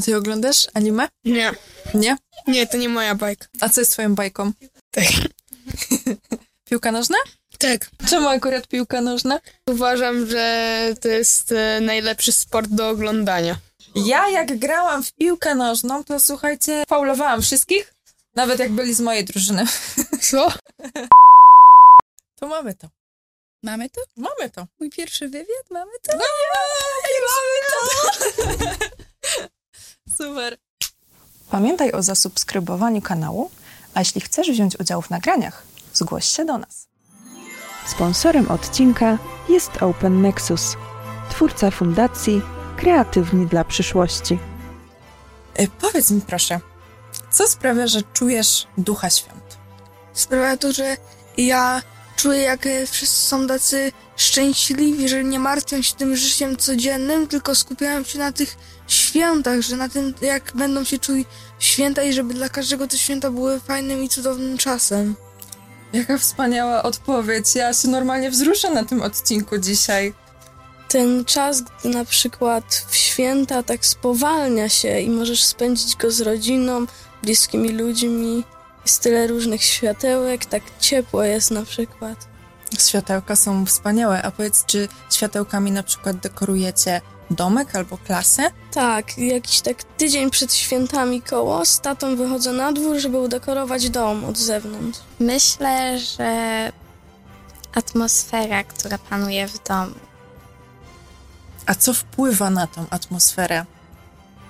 A ty oglądasz anime? Nie. Nie? Nie, to nie moja bajka. A co jest twoją bajką? Tak. Piłka nożna? Tak. Czemu akurat piłka nożna? Uważam, że to jest e, najlepszy sport do oglądania. Ja jak grałam w piłkę nożną, to słuchajcie, faulowałam wszystkich, nawet jak byli z mojej drużyny. Co? To mamy to. Mamy to? Mamy to. Mój pierwszy wywiad? Mamy to? No nie, mamy to. Super. Pamiętaj o zasubskrybowaniu kanału, a jeśli chcesz wziąć udział w nagraniach, zgłoś się do nas. Sponsorem odcinka jest Open Nexus, twórca fundacji Kreatywni dla przyszłości. Y, powiedz mi proszę, co sprawia, że czujesz ducha świąt? Sprawia to, że ja czuję, jak e, wszyscy są tacy szczęśliwi, że nie martwią się tym życiem codziennym, tylko skupiają się na tych świętach, że na tym, jak będą się czuli święta i żeby dla każdego te święta były fajnym i cudownym czasem. Jaka wspaniała odpowiedź. Ja się normalnie wzruszę na tym odcinku dzisiaj. ten czas, gdy na przykład w święta tak spowalnia się i możesz spędzić go z rodziną, bliskimi ludźmi. Jest tyle różnych światełek, tak ciepło jest na przykład. Światełka są wspaniałe, a powiedz, czy światełkami na przykład dekorujecie domek albo klasę? Tak, jakiś tak tydzień przed świętami koło z tatą wychodzę na dwór, żeby udekorować dom od zewnątrz. Myślę, że atmosfera, która panuje w domu, A co wpływa na tą atmosferę?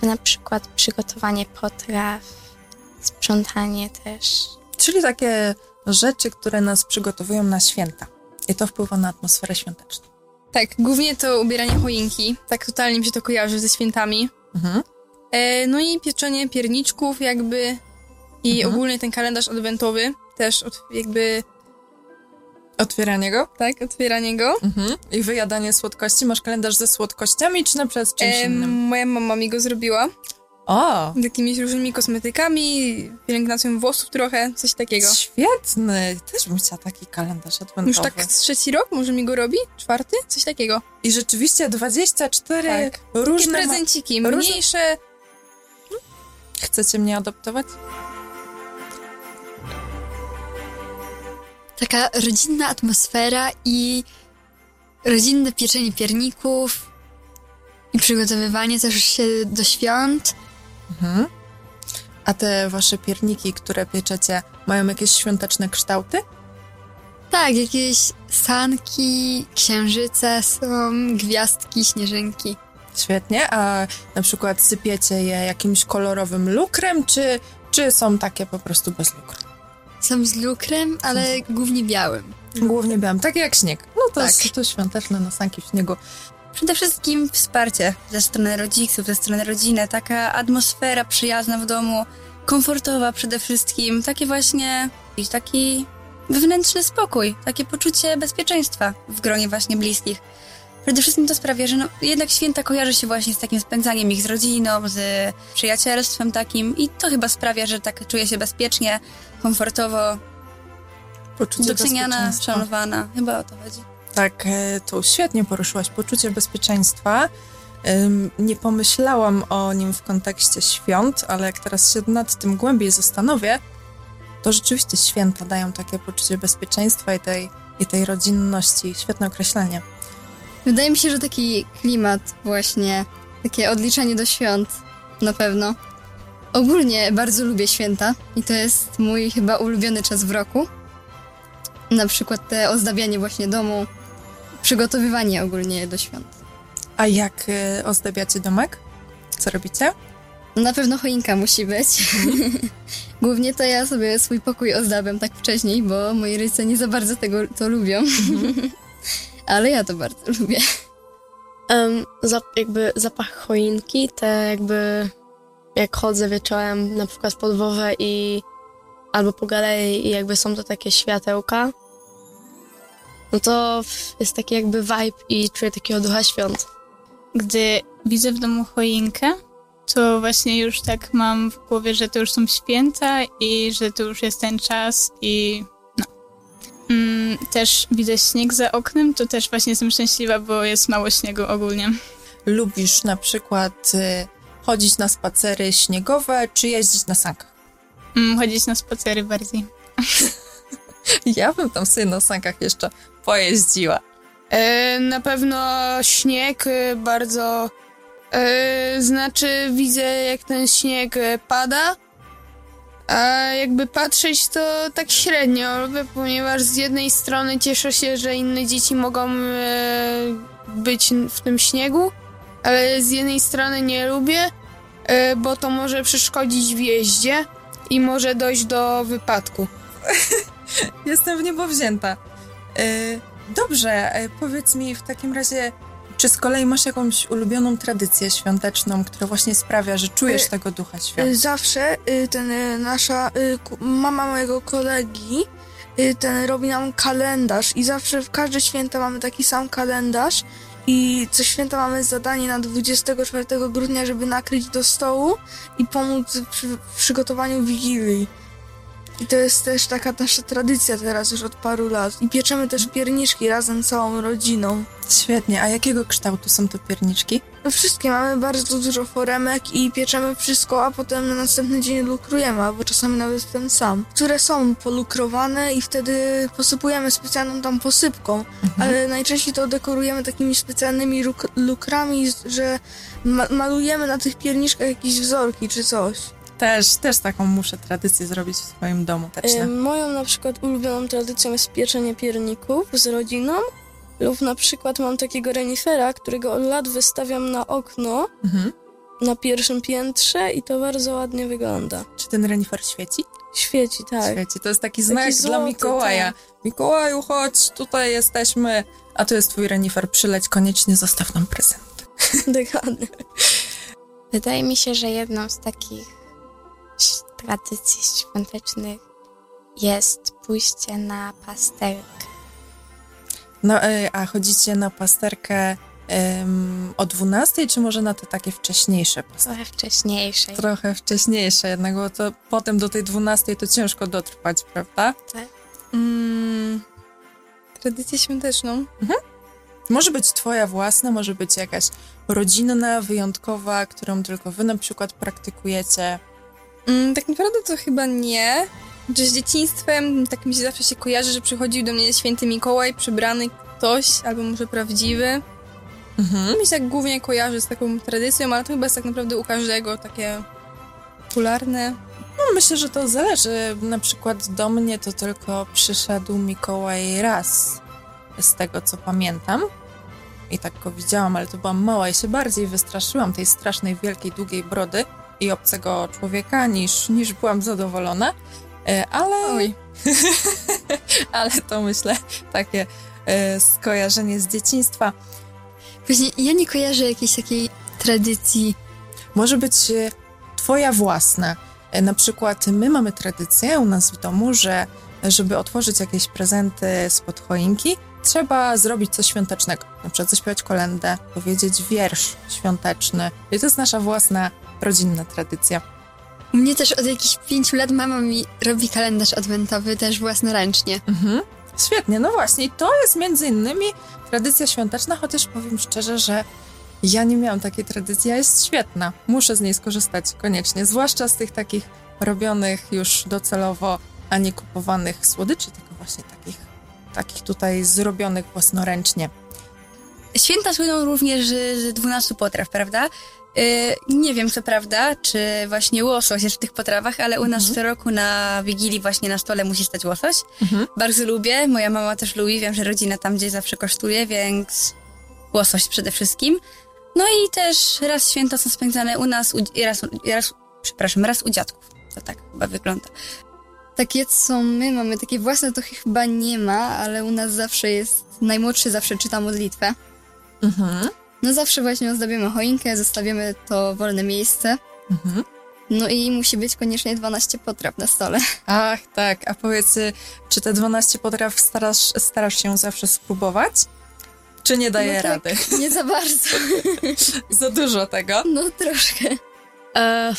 na przykład przygotowanie potraw, sprzątanie też. Czyli takie rzeczy, które nas przygotowują na święta. I to wpływa na atmosferę świąteczną. Tak, głównie to ubieranie choinki. Tak totalnie mi się to kojarzy ze świętami. Mhm. E, no i pieczenie pierniczków jakby i Mhm. ogólnie ten kalendarz adwentowy też od, jakby, Otwieranie go? tak, otwieranie go. Mhm. I wyjadanie słodkości. Masz kalendarz ze słodkościami, czy na przykład z czymś E, innym? moja mama mi go zrobiła. O! Z jakimiś różnymi kosmetykami, pielęgnacją włosów trochę, coś takiego. Świetny! Też bym chciała taki kalendarz adwentowy. Już tak trzeci rok może mi go robi? Czwarty? Coś takiego. I rzeczywiście 24 Tak. Takie różne... ma- prezenciki, różne- mniejsze. Chcecie mnie adoptować? Taka rodzinna atmosfera i rodzinne pieczenie pierników i przygotowywanie też się do świąt. Mhm. A te wasze pierniki, które pieczecie, mają jakieś świąteczne kształty? Tak, jakieś sanki, księżyce są, gwiazdki, śnieżynki. Świetnie. A na przykład sypiecie je jakimś kolorowym lukrem, czy, czy są takie po prostu bez lukru? Są z lukrem, ale głównie białym. Głównie białym, takie jak śnieg. No to, Tak. to świąteczne nosanki w śniegu. Przede wszystkim wsparcie ze strony rodziców, ze strony rodziny, taka atmosfera przyjazna w domu, komfortowa przede wszystkim, takie właśnie, taki wewnętrzny spokój, takie poczucie bezpieczeństwa w gronie właśnie bliskich. Przede wszystkim to sprawia, że no, jednak święta kojarzy się właśnie z takim spędzaniem ich z rodziną, z przyjacielstwem takim i to chyba sprawia, że tak czuję się bezpiecznie, komfortowo, Poczucie doceniana, szanowana. Chyba o to chodzi. Tak, e, to świetnie poruszyłaś poczucie bezpieczeństwa. Nie pomyślałam o nim w kontekście świąt, ale jak teraz się nad tym głębiej zastanowię, to rzeczywiście święta dają takie poczucie bezpieczeństwa i tej, i tej rodzinności. Świetne określenie. Wydaje mi się, że taki klimat właśnie, takie odliczanie do świąt na pewno. Ogólnie bardzo lubię święta i to jest mój chyba ulubiony czas w roku. Na przykład te ozdabianie właśnie domu, przygotowywanie ogólnie do świąt. A jak y, ozdabiacie domek? Co robicie? Na pewno choinka musi być. Głównie to ja sobie swój pokój ozdabiam tak wcześniej, bo moi rodzice nie za bardzo tego to lubią. Ale ja to bardzo lubię. Em, zap, jakby zapach choinki, te jakby jak chodzę wieczorem na przykład pod Wowę i albo po galerii i jakby są to takie światełka, no to jest taki jakby vibe i czuję takiego ducha świąt. Gdy widzę w domu choinkę, to właśnie już tak mam w głowie, że to już są święta i że to już jest ten czas i no. Mm, też widzę śnieg za oknem, to też właśnie jestem szczęśliwa, bo jest mało śniegu ogólnie. Lubisz na przykład y, chodzić na spacery śniegowe, czy jeździć na sankach? Mm, chodzić na spacery bardziej. Ja bym tam sobie na sankach jeszcze pojeździła. E, na pewno śnieg e, bardzo. E, znaczy, widzę jak ten śnieg e, pada. A jakby patrzeć to tak średnio lubię, ponieważ z jednej strony cieszę się, że inne dzieci mogą e, być w tym śniegu, ale z jednej strony nie lubię, e, bo to może przeszkodzić w jeździe i może dojść do wypadku. Jestem w niebo wzięta. Y, dobrze, y, powiedz mi w takim razie, czy z kolei masz jakąś ulubioną tradycję świąteczną, która właśnie sprawia, że czujesz Y, tego ducha świąt? Zawsze ten nasza mama mojego kolegi ten robi nam kalendarz i zawsze w każde święta mamy taki sam kalendarz i co święta mamy zadanie na 24 grudnia, żeby nakryć do stołu i pomóc przy w przygotowaniu Wigilii. I to jest też taka nasza tradycja teraz już od paru lat. I pieczemy też pierniczki razem całą rodziną. Świetnie, a jakiego kształtu są te pierniczki? No wszystkie mamy bardzo dużo foremek i pieczemy wszystko, a potem na następny dzień lukrujemy, albo czasami nawet ten sam. Które są polukrowane i wtedy posypujemy specjalną tam posypką, ale najczęściej to dekorujemy takimi specjalnymi luk- lukrami, że ma- malujemy na tych pierniczkach jakieś wzorki czy coś. Też, też taką muszę tradycję zrobić w swoim domu. Też, E, moją na przykład ulubioną tradycją jest pieczenie pierników z rodziną. Lub na przykład mam takiego renifera, którego od lat wystawiam na okno mhm. na pierwszym piętrze i to bardzo ładnie wygląda. Czy ten renifer świeci? Świeci, tak. Świeci, to jest taki znak dla złoty, Mikołaja. tak. Mikołaju, chodź, tutaj jesteśmy, a tu jest twój renifer, przyleć, koniecznie zostaw nam prezent. Dokładnie. Wydaje mi się, że jedną z takich tradycji świątecznych jest pójście na pasterkę. No, y, a chodzicie na pasterkę ym, o 12, czy może na te takie wcześniejsze pasterki? Trochę wcześniejszej. Trochę wcześniejsze jednak, bo to potem do tej 12 to ciężko dotrwać, prawda? Mm, tradycję świąteczną. Może być twoja własna, może być jakaś rodzinna, wyjątkowa, którą tylko wy na przykład praktykujecie. Mm, tak naprawdę to chyba nie. Że z dzieciństwem tak mi się zawsze się kojarzy, że przychodził do mnie święty Mikołaj, przybrany ktoś, albo może prawdziwy. Mhm. Mi się tak głównie kojarzy z taką tradycją, ale to chyba jest tak naprawdę u każdego takie popularne. No, myślę, że to zależy. Na przykład do mnie to tylko przyszedł Mikołaj raz, z tego co pamiętam. I tak go widziałam, ale to byłam mała i się bardziej wystraszyłam tej strasznej, wielkiej, długiej brody i obcego człowieka, niż, niż byłam zadowolona. E, Ale, Oj. ale to myślę takie e, skojarzenie z dzieciństwa. Właśnie ja nie kojarzę jakiejś takiej tradycji. Może być e, twoja własna. Na przykład my mamy tradycję u nas w domu, że żeby otworzyć jakieś prezenty spod choinki, trzeba zrobić coś świątecznego. Na przykład zaśpiewać kolędę, powiedzieć wiersz świąteczny. I to jest nasza własna rodzinna tradycja. U mnie też od jakichś pięciu lat mama mi robi kalendarz adwentowy też własnoręcznie. Mhm. Świetnie, no właśnie. I to jest między innymi tradycja świąteczna, chociaż powiem szczerze, że ja nie miałam takiej tradycji, a jest świetna. Muszę z niej skorzystać koniecznie, zwłaszcza z tych takich robionych już docelowo, a nie kupowanych słodyczy, tylko właśnie takich, takich tutaj zrobionych własnoręcznie. Święta słyną również z z 12 potraw, prawda? Y, nie wiem co prawda, czy właśnie łosoś jest w tych potrawach, ale u nas co roku na Wigilii właśnie na stole musi stać łosoś. Mhm. Bardzo lubię, moja mama też lubi, wiem, że rodzina tam gdzieś zawsze kosztuje, więc łosoś przede wszystkim. No i też raz święta są spędzane u nas, u, raz, raz, przepraszam, raz u dziadków. To tak chyba wygląda. Takie co my mamy, takie własne to chyba nie ma, ale u nas zawsze jest, najmłodszy zawsze czyta modlitwę. Mhm. No zawsze właśnie ozdobimy choinkę, zostawimy to wolne miejsce. Mhm. No i musi być koniecznie 12 potraw na stole. Ach, tak. A powiedz, y, czy te 12 potraw starasz, starasz się zawsze spróbować? Czy nie daje No tak. rady? Nie za bardzo. Za dużo tego? No troszkę. E,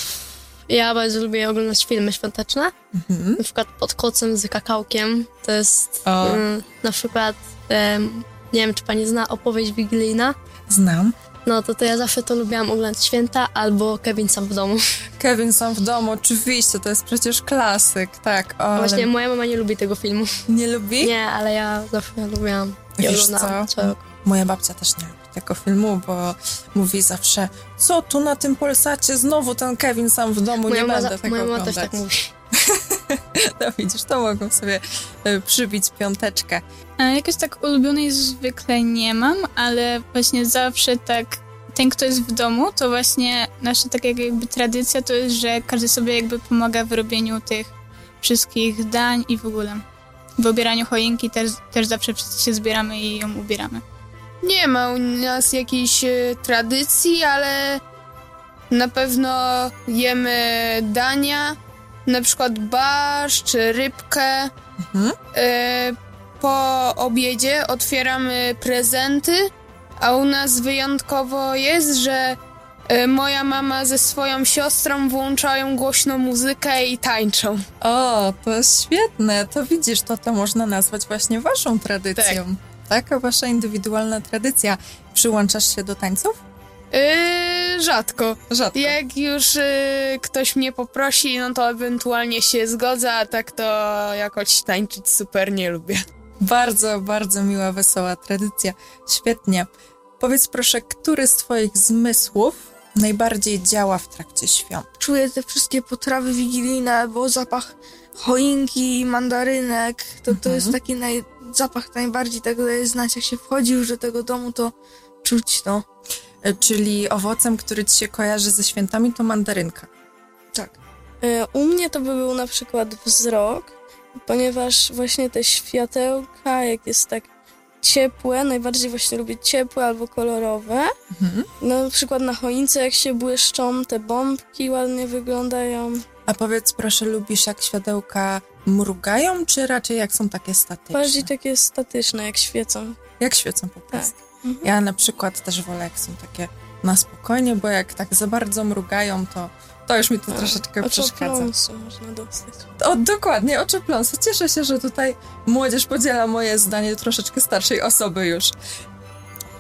ja bardzo lubię oglądać filmy świąteczne. Mhm. Na przykład pod kocem z kakałkiem. To jest O. mm, na przykład, em, nie wiem czy pani zna opowieść wigilijna. Znam. No to, to ja zawsze to lubiłam oglądać święta albo Kevin sam w domu. Kevin sam w domu, oczywiście, to jest przecież klasyk, tak. Ale Właśnie moja mama nie lubi tego filmu. nie lubi? Nie, ale ja zawsze lubiłam i Wiesz co? co. Moja babcia też nie lubi tego filmu, bo mówi zawsze, co tu na tym Polsacie znowu ten Kevin sam w domu, Moja nie mama, będę tego moja mama oglądać. też tak mówi. No widzisz, to mogą sobie e, przybić piąteczkę. A jakoś tak ulubionej zwykle nie mam, ale właśnie zawsze tak ten, kto jest w domu, to właśnie nasza taka jakby tradycja to jest, że każdy sobie jakby pomaga w robieniu tych wszystkich dań i w ogóle. W ubieraniu choinki też, też zawsze wszyscy się zbieramy i ją ubieramy. Nie ma u nas jakiejś e, tradycji, ale na pewno jemy dania, na przykład barszcz, rybkę. Mhm. E, po obiedzie otwieramy prezenty, a u nas wyjątkowo jest, że e, moja mama ze swoją siostrą włączają głośno muzykę i tańczą. O, to świetne. To widzisz, to to można nazwać właśnie waszą tradycją. Taka wasza indywidualna tradycja. Przyłączasz się do tańców? E, rzadko. Rzadko. Jak już y, ktoś mnie poprosi, no to ewentualnie się zgodzę, a tak to jakoś tańczyć super nie lubię. Bardzo, bardzo miła, wesoła tradycja. Świetnie. Powiedz proszę, który z twoich zmysłów najbardziej działa w trakcie świąt? Czuję te wszystkie potrawy wigilijne, bo zapach choinki i mandarynek, to, to jest taki naj, zapach najbardziej tego daje znać. Jak się wchodzi już do tego domu, to czuć to. E, Czyli owocem, który ci się kojarzy ze świętami, to mandarynka. Tak. E, U mnie to by był na przykład wzrok, ponieważ właśnie te światełka, jak jest tak ciepłe, najbardziej właśnie lubię ciepłe albo kolorowe. Mhm. Na przykład na choince, jak się błyszczą, te bombki ładnie wyglądają. A powiedz proszę, lubisz jak światełka mrugają, czy raczej jak są takie statyczne? Bardziej takie statyczne, jak świecą. Jak świecą po prostu. Mhm. Ja na przykład też wolę, jak są takie na spokojnie, bo jak tak za bardzo mrugają, to, to już mi to troszeczkę przeszkadza. Oczopląsu można dostać. O, dokładnie, oczopląsu. Cieszę się, że tutaj młodzież podziela moje zdanie troszeczkę starszej osoby już.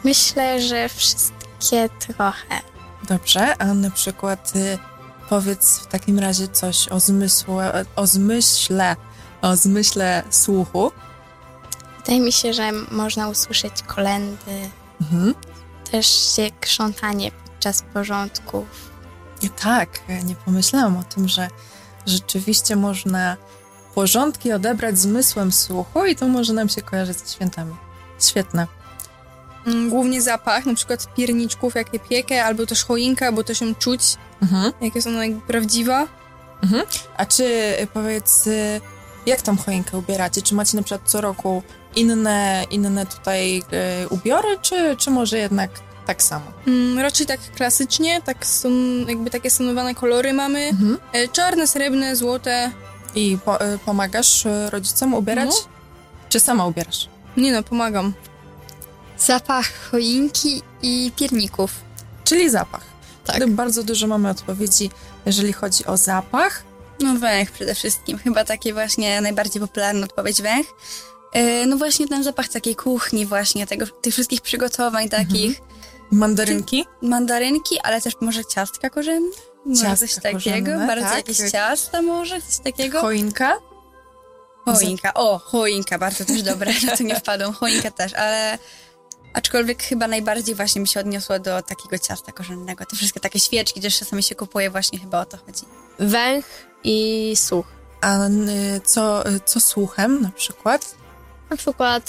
Myślę, że wszystkie trochę. Dobrze, a na przykład y, powiedz w takim razie coś o zmysłu, o zmyśle, o zmyśle słuchu. Wydaje mi się, że można usłyszeć kolendy, Mhm. też się krzątanie podczas porządków. I tak, nie pomyślałam o tym, że rzeczywiście można porządki odebrać zmysłem słuchu i to może nam się kojarzyć ze świętami. Świetne. Mm, Głównie zapach, na przykład pierniczków, jak je piekę, albo też choinka, bo też ją czuć, Mhm. jak jest ona jakby prawdziwa. A czy y, powiedz, y, jak tam choinkę ubieracie? Czy macie na przykład co roku inne, inne tutaj y, ubiory, czy, czy może jednak tak samo? Mm, Raczej tak klasycznie, tak są jakby takie stonowane kolory mamy. Mhm. E, Czarne, srebrne, złote. I po, y, pomagasz y, rodzicom ubierać? No. Czy sama ubierasz? Nie no, pomagam. Zapach choinki i pierników. Czyli zapach. Tak. Bardzo dużo mamy odpowiedzi, jeżeli chodzi o zapach. No węch przede wszystkim. Chyba takie właśnie najbardziej popularna odpowiedź węch. E, No właśnie ten zapach takiej kuchni właśnie, tego, tych wszystkich przygotowań takich. Mandarynki? Mandarynki, ale też może ciastka korzenne? Może Ciastka coś takiego? korzenne, Bardzo tak. jakieś ciasta może? Coś takiego? Choinka? Choinka. O, choinka, bardzo też dobre. Na to nie wpadłam. Choinka też, ale Aczkolwiek chyba najbardziej właśnie mi się odniosło do takiego ciasta korzennego. Te wszystkie takie świeczki, też czasami się kupuje, właśnie chyba o to chodzi. Węch i słuch. A y, co, y, co słuchem na przykład? Na przykład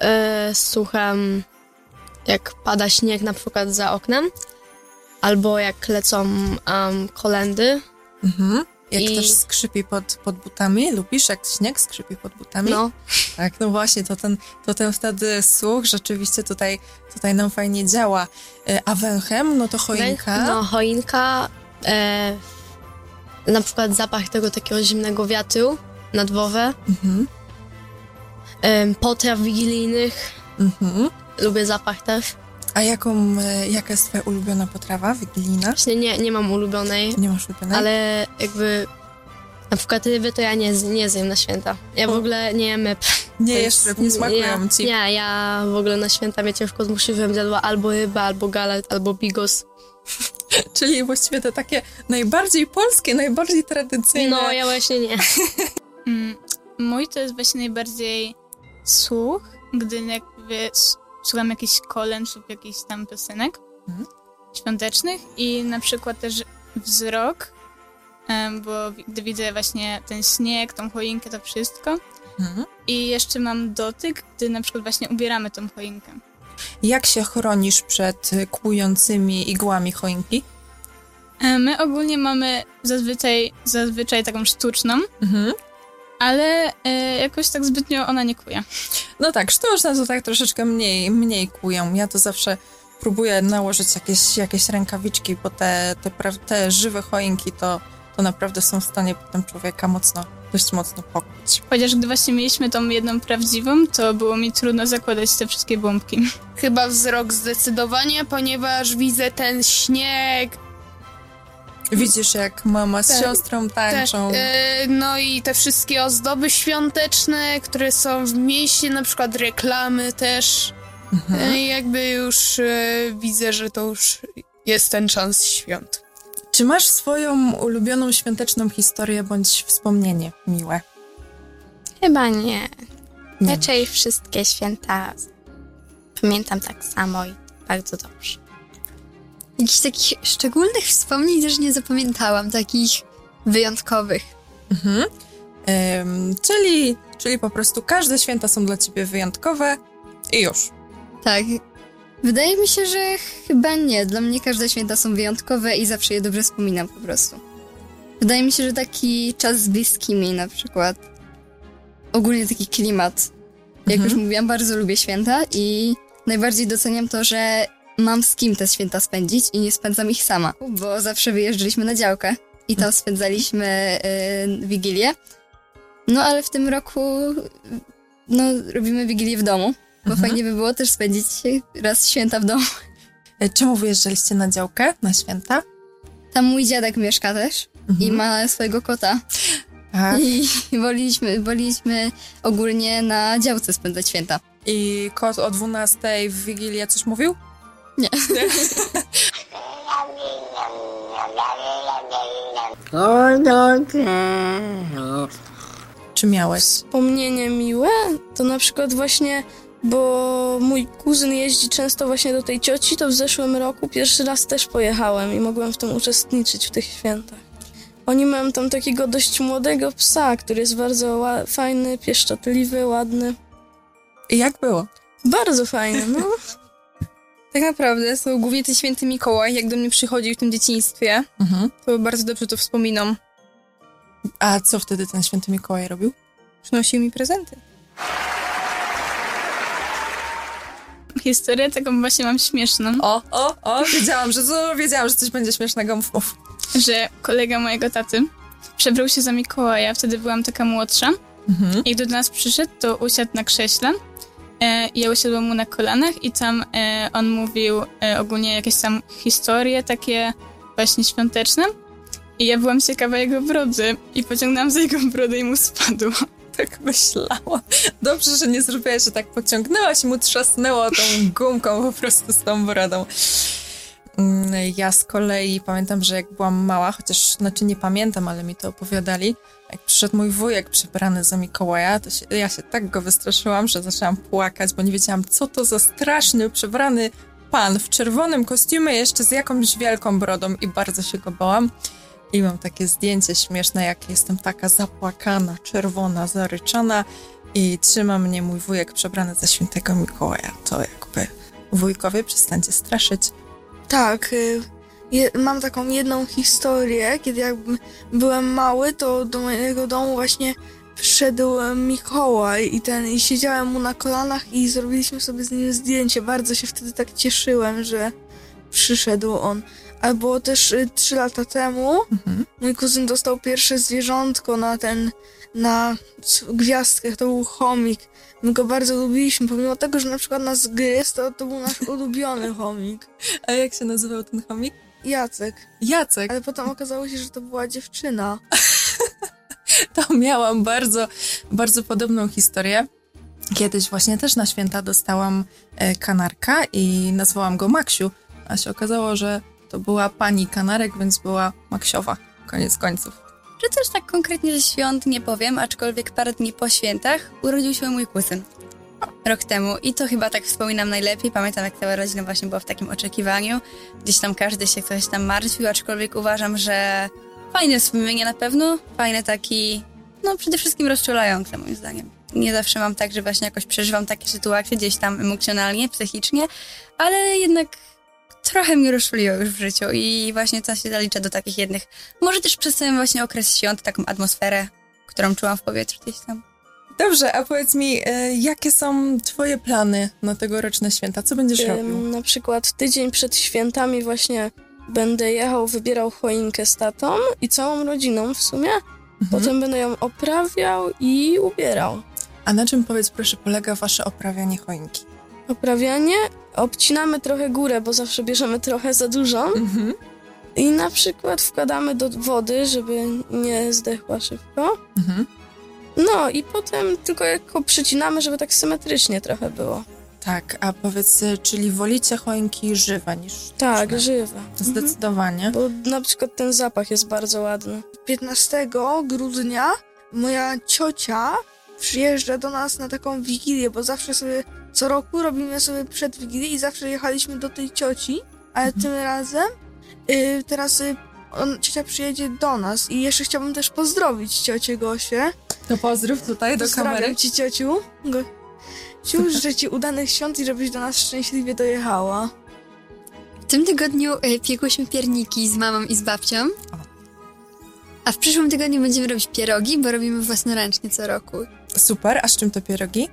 e, słucham, jak pada śnieg na przykład za oknem, albo jak lecą um, kolendy. Mhm. Jak I- też skrzypi pod, pod butami? Lubisz, jak śnieg skrzypi pod butami? No, Tak, no właśnie, to ten, to ten wtedy słuch rzeczywiście tutaj, tutaj nam fajnie działa. Y, A węchem, no to choinka. Węch, no choinka, e, na przykład zapach tego takiego zimnego wiatru nad Wowę, Mhm. E, potraw wigilijnych, Mhm. lubię zapach też. A jaką, y, jaka jest twoja ulubiona potrawa wigilijna? Właśnie nie, nie mam ulubionej, Nie masz ulubionej? ale jakby na przykład ryby to ja nie, nie zjem na święta. Ja w ogóle nie jem ryb. Nie To jesz jest- ryb, nie smakują ja, ci. Nie, ja w ogóle na święta mnie ciężko zmusić, żebym zjadła albo rybę, albo galet, albo bigos. Czyli właściwie te takie najbardziej polskie, najbardziej tradycyjne. No, ja właśnie nie. Mm, mój to jest właśnie najbardziej słuch, gdy jakby słucham jakichś kolęd lub jakichś tam piosenek Mhm. świątecznych i na przykład też wzrok, bo gdy widzę właśnie ten śnieg, tą choinkę, to wszystko. Mhm. I jeszcze mam dotyk, gdy na przykład właśnie ubieramy tą choinkę. Jak się chronisz przed y, kłującymi igłami choinki? E, My ogólnie mamy zazwyczaj, zazwyczaj taką sztuczną, Mhm. Ale e, jakoś tak zbytnio ona nie kuje. No tak, sztuczne to tak troszeczkę mniej, mniej kują. Ja to zawsze próbuję nałożyć jakieś, jakieś rękawiczki, bo te, te, pra- te żywe choinki to, to naprawdę są w stanie potem człowieka mocno, dość mocno pokuć. Chociaż gdy właśnie mieliśmy tą jedną prawdziwą, to było mi trudno zakładać te wszystkie bombki. Chyba wzrok zdecydowanie, ponieważ widzę ten śnieg, Widzisz, jak mama z Tak. siostrą tańczą. e, no i te wszystkie ozdoby świąteczne, które są w mieście, na przykład reklamy też. Mhm. E, jakby już e, widzę, że to już jest ten czas świąt. Czy masz swoją ulubioną świąteczną historię bądź wspomnienie miłe? Chyba nie. Nie. Raczej wszystkie święta pamiętam tak samo i bardzo dobrze. Jakichś takich szczególnych wspomnień też nie zapamiętałam, takich wyjątkowych. Mhm. Em, czyli, czyli po prostu każde święta są dla ciebie wyjątkowe i już. Tak. Wydaje mi się, że chyba nie. Dla mnie każde święta są wyjątkowe i zawsze je dobrze wspominam po prostu. Wydaje mi się, że taki czas z bliskimi na przykład. Ogólnie taki klimat. Jak Mhm. już mówiłam, bardzo lubię święta i najbardziej doceniam to, że mam z kim te święta spędzić i nie spędzam ich sama, bo zawsze wyjeżdżaliśmy na działkę i tam spędzaliśmy y, Wigilię. No ale w tym roku no, robimy Wigilię w domu, bo Mhm. fajnie by było też spędzić raz święta w domu. E, Czemu wyjeżdżaliście na działkę na święta? Tam mój dziadek mieszka też i Mhm. ma swojego kota. Tak. I woliliśmy, woliliśmy ogólnie na działce spędzać święta. I kot o 12 w Wigilię coś mówił? Nie. Czy miałeś? Wspomnienie miłe to na przykład właśnie, bo mój kuzyn jeździ często właśnie do tej cioci, to w zeszłym roku pierwszy raz też pojechałem i mogłem w tym uczestniczyć w tych świętach. Oni mają tam takiego dość młodego psa, który jest bardzo ła- fajny, pieszczotliwy, ładny. I jak było? Bardzo fajny, no. Tak naprawdę to głównie ten święty Mikołaj, jak do mnie przychodził w tym dzieciństwie, Mhm. to bardzo dobrze to wspominam. A co wtedy ten święty Mikołaj robił? Przynosił mi prezenty. Historię taką właśnie mam śmieszną, O, o, o, wiedziałam, że, co- wiedziałam, że coś będzie śmiesznego. Mów, że kolega mojego taty przebrał się za Mikołaja, wtedy byłam taka młodsza Mhm. i gdy do nas przyszedł, to usiadł na krześle ja usiadłam mu na kolanach i tam e, on mówił e, ogólnie jakieś tam historie takie właśnie świąteczne i ja byłam ciekawa jego brody i pociągnęłam za jego brodę i mu spadło. Tak myślałam. Dobrze, że nie zrobiłaś, że tak pociągnęłaś i mu trzasnęło tą gumką po prostu z tą brodą. Mm, Ja z kolei pamiętam, że jak byłam mała, chociaż znaczy nie pamiętam, ale mi to opowiadali, Jak przyszedł mój wujek przebrany za Mikołaja, to się, ja się tak go wystraszyłam, że zaczęłam płakać, bo nie wiedziałam, co to za straszny, przebrany pan w czerwonym kostiumie, jeszcze z jakąś wielką brodą i bardzo się go bałam. I mam takie zdjęcie śmieszne, jak jestem taka zapłakana, czerwona, zaryczana i trzyma mnie mój wujek przebrany za świętego Mikołaja. To jakby wujkowie przestańcie straszyć. Tak, y, je, mam taką jedną historię, kiedy jak byłem mały, to do mojego domu właśnie przyszedł e, Mikołaj i ten i siedziałem mu na kolanach i zrobiliśmy sobie z nim zdjęcie. Bardzo się wtedy tak cieszyłem, że przyszedł on. Albo też y, trzy lata temu Mhm. mój kuzyn dostał pierwsze zwierzątko na ten, na gwiazdkach, to był chomik. My go bardzo lubiliśmy, pomimo tego, że na przykład nas gryzł, to, to był nasz ulubiony chomik. A jak się nazywał ten chomik? Jacek. Jacek. Ale potem okazało się, że to była dziewczyna. To miałam bardzo, bardzo podobną historię. Kiedyś właśnie też na święta dostałam e, kanarka i nazwałam go Maksiu, a się okazało, że to była pani kanarek, więc była Maksiowa. Koniec końców. Że też tak konkretnie ze świąt nie powiem, aczkolwiek parę dni po świętach urodził się mój kuzyn. Rok temu. I to chyba tak wspominam najlepiej. Pamiętam, jak cała rodzina właśnie była w takim oczekiwaniu. Gdzieś tam każdy się ktoś tam martwił, aczkolwiek uważam, że fajne wspomnienie na pewno. Fajny taki, no przede wszystkim rozczulające moim zdaniem. Nie zawsze mam tak, że właśnie jakoś przeżywam takie sytuacje gdzieś tam emocjonalnie, psychicznie, ale jednak trochę mnie rozczuliło już w życiu i właśnie to się zalicza do takich jednych. Może też przez ten właśnie okres świąt, taką atmosferę, którą czułam w powietrzu gdzieś tam. Dobrze, a powiedz mi, e, jakie są twoje plany na tegoroczne święta? Co będziesz robił? Na przykład tydzień przed świętami właśnie będę jechał, wybierał choinkę z tatą i całą rodziną w sumie. Potem będę ją oprawiał i ubierał. A na czym, powiedz proszę, polega wasze oprawianie choinki? Oprawianie, obcinamy trochę górę, bo zawsze bierzemy trochę za dużo. Mhm. I na przykład wkładamy do wody, żeby nie zdechła szybko. Mhm. No i potem tylko jako przycinamy, żeby tak symetrycznie trochę było. Tak, a powiedz, e, czyli wolicie choinki żywe niż Tak, sztuczne? żywe. Zdecydowanie. Bo na przykład ten zapach jest bardzo ładny. 15 grudnia moja ciocia przyjeżdża do nas na taką wigilię, bo zawsze sobie co roku robimy sobie przed wigilię i zawsze jechaliśmy do tej cioci, ale tym razem y, teraz y, on, ciocia przyjedzie do nas i jeszcze chciałabym też pozdrowić ciocię Gosię. To pozdrów tutaj do Pozdrawiam kamery. ci ciociu. Go... Ciu, życzę ci udanych świąt i żebyś do nas szczęśliwie dojechała. W tym tygodniu y, piekłyśmy pierniki z mamą i z babcią. A w przyszłym tygodniu będziemy robić pierogi, bo robimy własnoręcznie co roku. Super, a z czym te pierogi?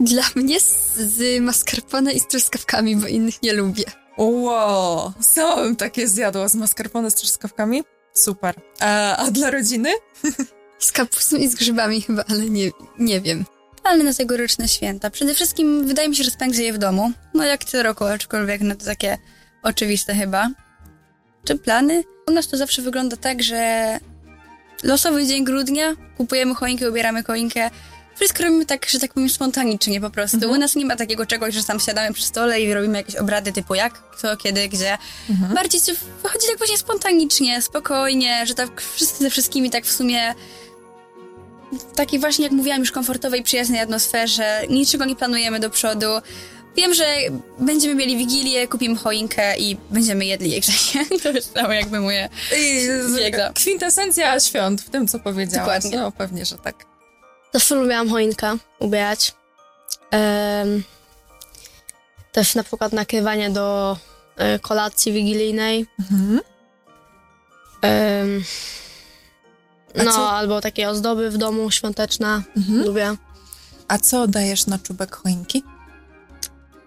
Dla mnie z, z mascarpone i z truskawkami, bo innych nie lubię. Wow, sama bym takie zjadła z mascarpone z truskawkami. Super. A, a dla rodziny? Z kapustą i z grzybami chyba, ale nie, nie wiem. Plany na tegoroczne święta. Przede wszystkim wydaje mi się, że spędzę je w domu. No jak co roku, aczkolwiek no to takie oczywiste chyba. Czy plany? U nas to zawsze wygląda tak, że losowy dzień grudnia, kupujemy choinkę, ubieramy choinkę. Wszystko robimy tak, że tak powiem, spontanicznie po prostu. Mhm. U nas nie ma takiego czegoś, że tam siadamy przy stole i robimy jakieś obrady typu jak, kto, kiedy, gdzie. Mhm. Bardziej to wychodzi tak właśnie spontanicznie, spokojnie, że tak wszyscy ze wszystkimi tak w sumie w takiej właśnie, jak mówiłam, już komfortowej, przyjaznej atmosferze. Niczego nie planujemy do przodu. Wiem, że będziemy mieli wigilię, kupimy choinkę i będziemy jedli je grzecznie. To całe jakby moje... I kwintesencja świąt w tym, co powiedziałaś. Dokładnie. No pewnie, że tak. Zawsze lubiłam choinkę ubierać. Też na przykład nakrywanie do e, kolacji wigilijnej. Mhm. A no, co- albo takie ozdoby w domu świąteczne. Mhm. Lubię. A co dajesz na czubek choinki?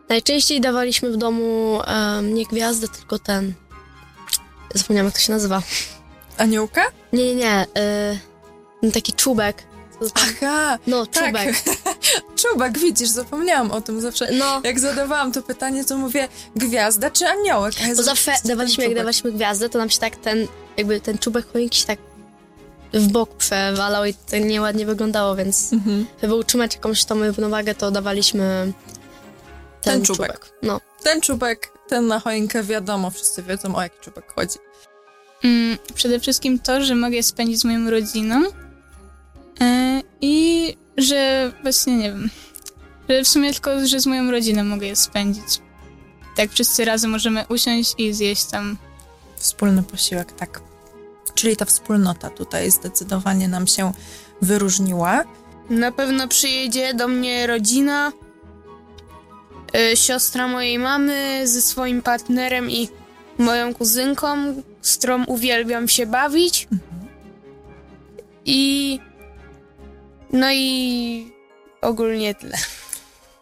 Najczęściej dawaliśmy w domu em, nie gwiazdę, tylko ten. Zapomniałam, jak to się nazywa. Aniołka? Nie, nie, nie. y, taki czubek. Aha, No, tak. czubek. czubek, widzisz, zapomniałam o tym zawsze. No, Jak zadawałam to pytanie, to mówię gwiazda czy aniołek? A ja bo zawsze dawaliśmy, jak dawaliśmy gwiazdę, to nam się tak ten, jakby ten czubek choinki się tak w bok przewalał i to nieładnie wyglądało, więc Mhm. żeby utrzymać jakąś tą równowagę, to dawaliśmy ten, Ten czubek. czubek. No. Ten czubek, ten na choinkę, wiadomo, wszyscy wiedzą o jaki czubek chodzi. Mm, przede wszystkim to, że mogę spędzić z moją rodziną i że właśnie nie wiem, że w sumie tylko, że z moją rodziną mogę je spędzić. Tak wszyscy razem możemy usiąść i zjeść tam. Wspólny posiłek, tak. Czyli ta wspólnota tutaj zdecydowanie nam się wyróżniła. Na pewno przyjedzie do mnie rodzina, y, siostra mojej mamy ze swoim partnerem i moją kuzynką, z którą uwielbiam się bawić. I no i ogólnie tyle.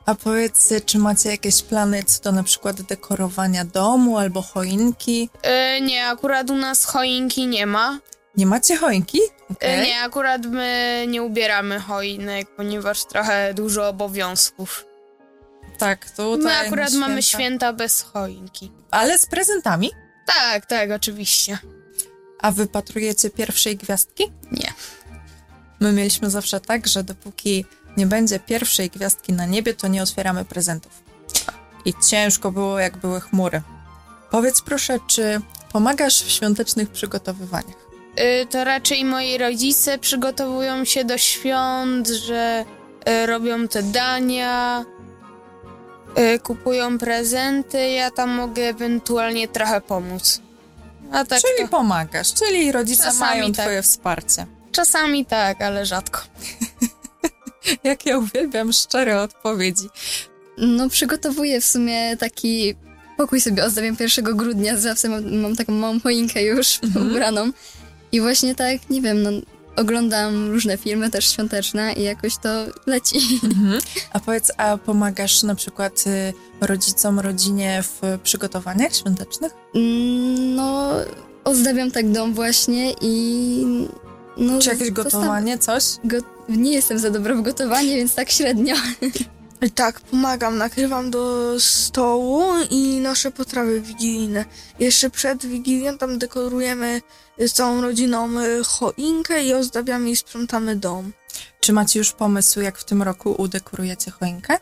A powiedz, czy macie jakieś plany co do na przykład dekorowania domu albo choinki? Y, nie, akurat u nas choinki nie ma. Nie macie choinki? Y, Okej. nie, akurat my nie ubieramy choinek, ponieważ trochę dużo obowiązków. Tak, tutaj My akurat na mamy święta bez choinki. Ale z prezentami? Tak, tak, oczywiście. A wypatrujecie pierwszej gwiazdki? Nie. My mieliśmy zawsze tak, że dopóki nie będzie pierwszej gwiazdki na niebie, to nie otwieramy prezentów. I ciężko było, jak były chmury. Powiedz proszę, czy pomagasz w świątecznych przygotowywaniach? Y, to raczej moi rodzice przygotowują się do świąt, że y, robią te dania, y, kupują prezenty, ja tam mogę ewentualnie trochę pomóc. A tak czyli to, pomagasz, czyli rodzice Czasami mają tak. twoje wsparcie. Czasami tak, ale rzadko. Jak ja uwielbiam szczere odpowiedzi. No, przygotowuję w sumie taki pokój sobie ozdabiam 1 grudnia, zawsze mam, mam taką małą choinkę już ubraną. I właśnie tak, nie wiem, no, oglądam różne filmy też świąteczne i jakoś to leci. Mhm. A powiedz, a pomagasz na przykład y, rodzicom, rodzinie w przygotowaniach świątecznych? Mm, No, ozdabiam tak dom właśnie i... No, Czy jakieś gotowanie, coś? Go... Nie jestem za dobra w gotowanie, więc tak średnio. I tak, pomagam, nakrywam do stołu i noszę potrawy wigilijne. Jeszcze przed Wigilią tam dekorujemy z całą rodziną y, choinkę i ozdabiamy i sprzątamy dom. Czy macie już pomysł, jak w tym roku udekorujecie choinkę?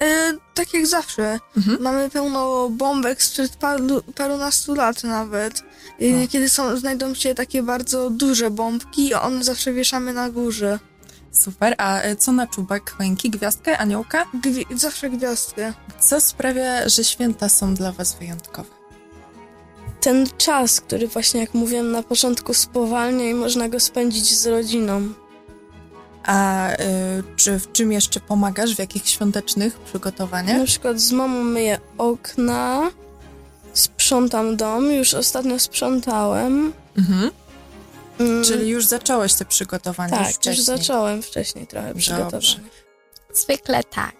E, tak jak zawsze. Mhm. Mamy pełno bombek sprzed paru, parunastu lat nawet. E, O. kiedy są, znajdą się takie bardzo duże bombki, one zawsze wieszamy na górze. Super. A y, co na czubek choinki? Gwiazdkę, aniołka? Gwi- zawsze gwiazdkę. Co sprawia, że święta są dla was wyjątkowe? Ten czas, który właśnie, jak mówiłem na początku, spowalnia i można go spędzić z rodziną. A y, czy w czym jeszcze pomagasz? W jakich świątecznych przygotowaniach? Na przykład z mamą myję okna, sprzątam dom, już ostatnio sprzątałem. Mhm. Mm, Czyli już zacząłeś te przygotowania już tak, już wcześniej. zacząłem wcześniej trochę przygotowania. Zwykle tak.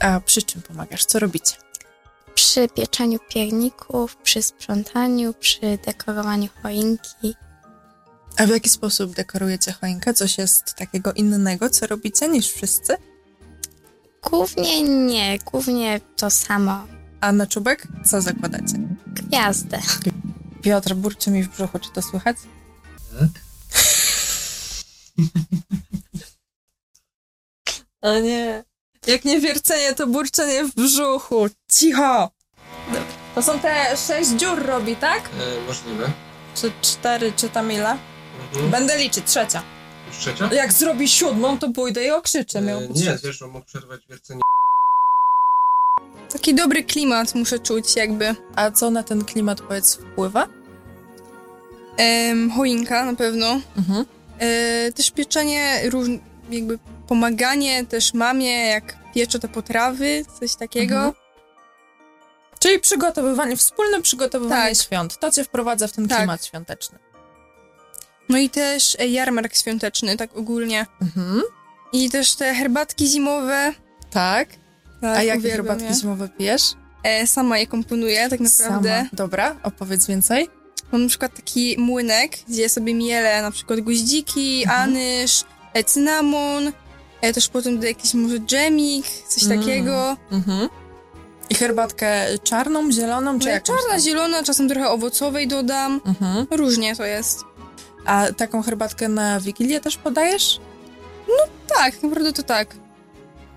A przy czym pomagasz? Co robicie? Przy pieczeniu pierników, przy sprzątaniu, przy dekorowaniu choinki. A w jaki sposób dekorujecie choinkę? Coś jest takiego innego, co robicie niż wszyscy? Głównie nie, głównie to samo. A na czubek co zakładacie? Gwiazdę. Piotr burczy mi w brzuchu, czy to słychać? O nie. Jak nie wiercenie, to burczenie w brzuchu. Cicho! To są te sześć dziur robi, tak? E, możliwe. Czy cztery, czy tam ile? Mhm. Będę liczyć, trzecia. Już trzecia? Jak zrobi siódmą, to pójdę i okrzyczę. Miał E, nie, wiesz, on mógł przerwać wiercenie. Taki dobry klimat muszę czuć jakby. A co na ten klimat, powiedz, wpływa? Em, choinka na pewno. Mhm. E, też pieczenie, róż, jakby pomaganie też mamie, jak pieczę te potrawy, coś takiego. Mhm. Czyli przygotowywanie, wspólne przygotowywanie Tak. świąt. To cię wprowadza w ten Tak. klimat świąteczny. No i też e, jarmark świąteczny, tak ogólnie. Mhm. I też te herbatki zimowe. Tak. Tak, A jakie herbatki je. zimowe pijesz? E, sama je komponuję, tak naprawdę. Sama. Dobra, opowiedz więcej. Mam na przykład taki młynek, gdzie sobie mielę na przykład goździki, Mhm. anyż, e, cynamon, e, też potem do jakiś może dżemik, coś Mm. takiego. Mhm. I herbatkę czarną, zieloną, czy jakąś Czarna, tam? zielona, czasem trochę owocowej dodam. Mhm. Różnie to jest. A taką herbatkę na Wigilię też podajesz? Tak, naprawdę to tak.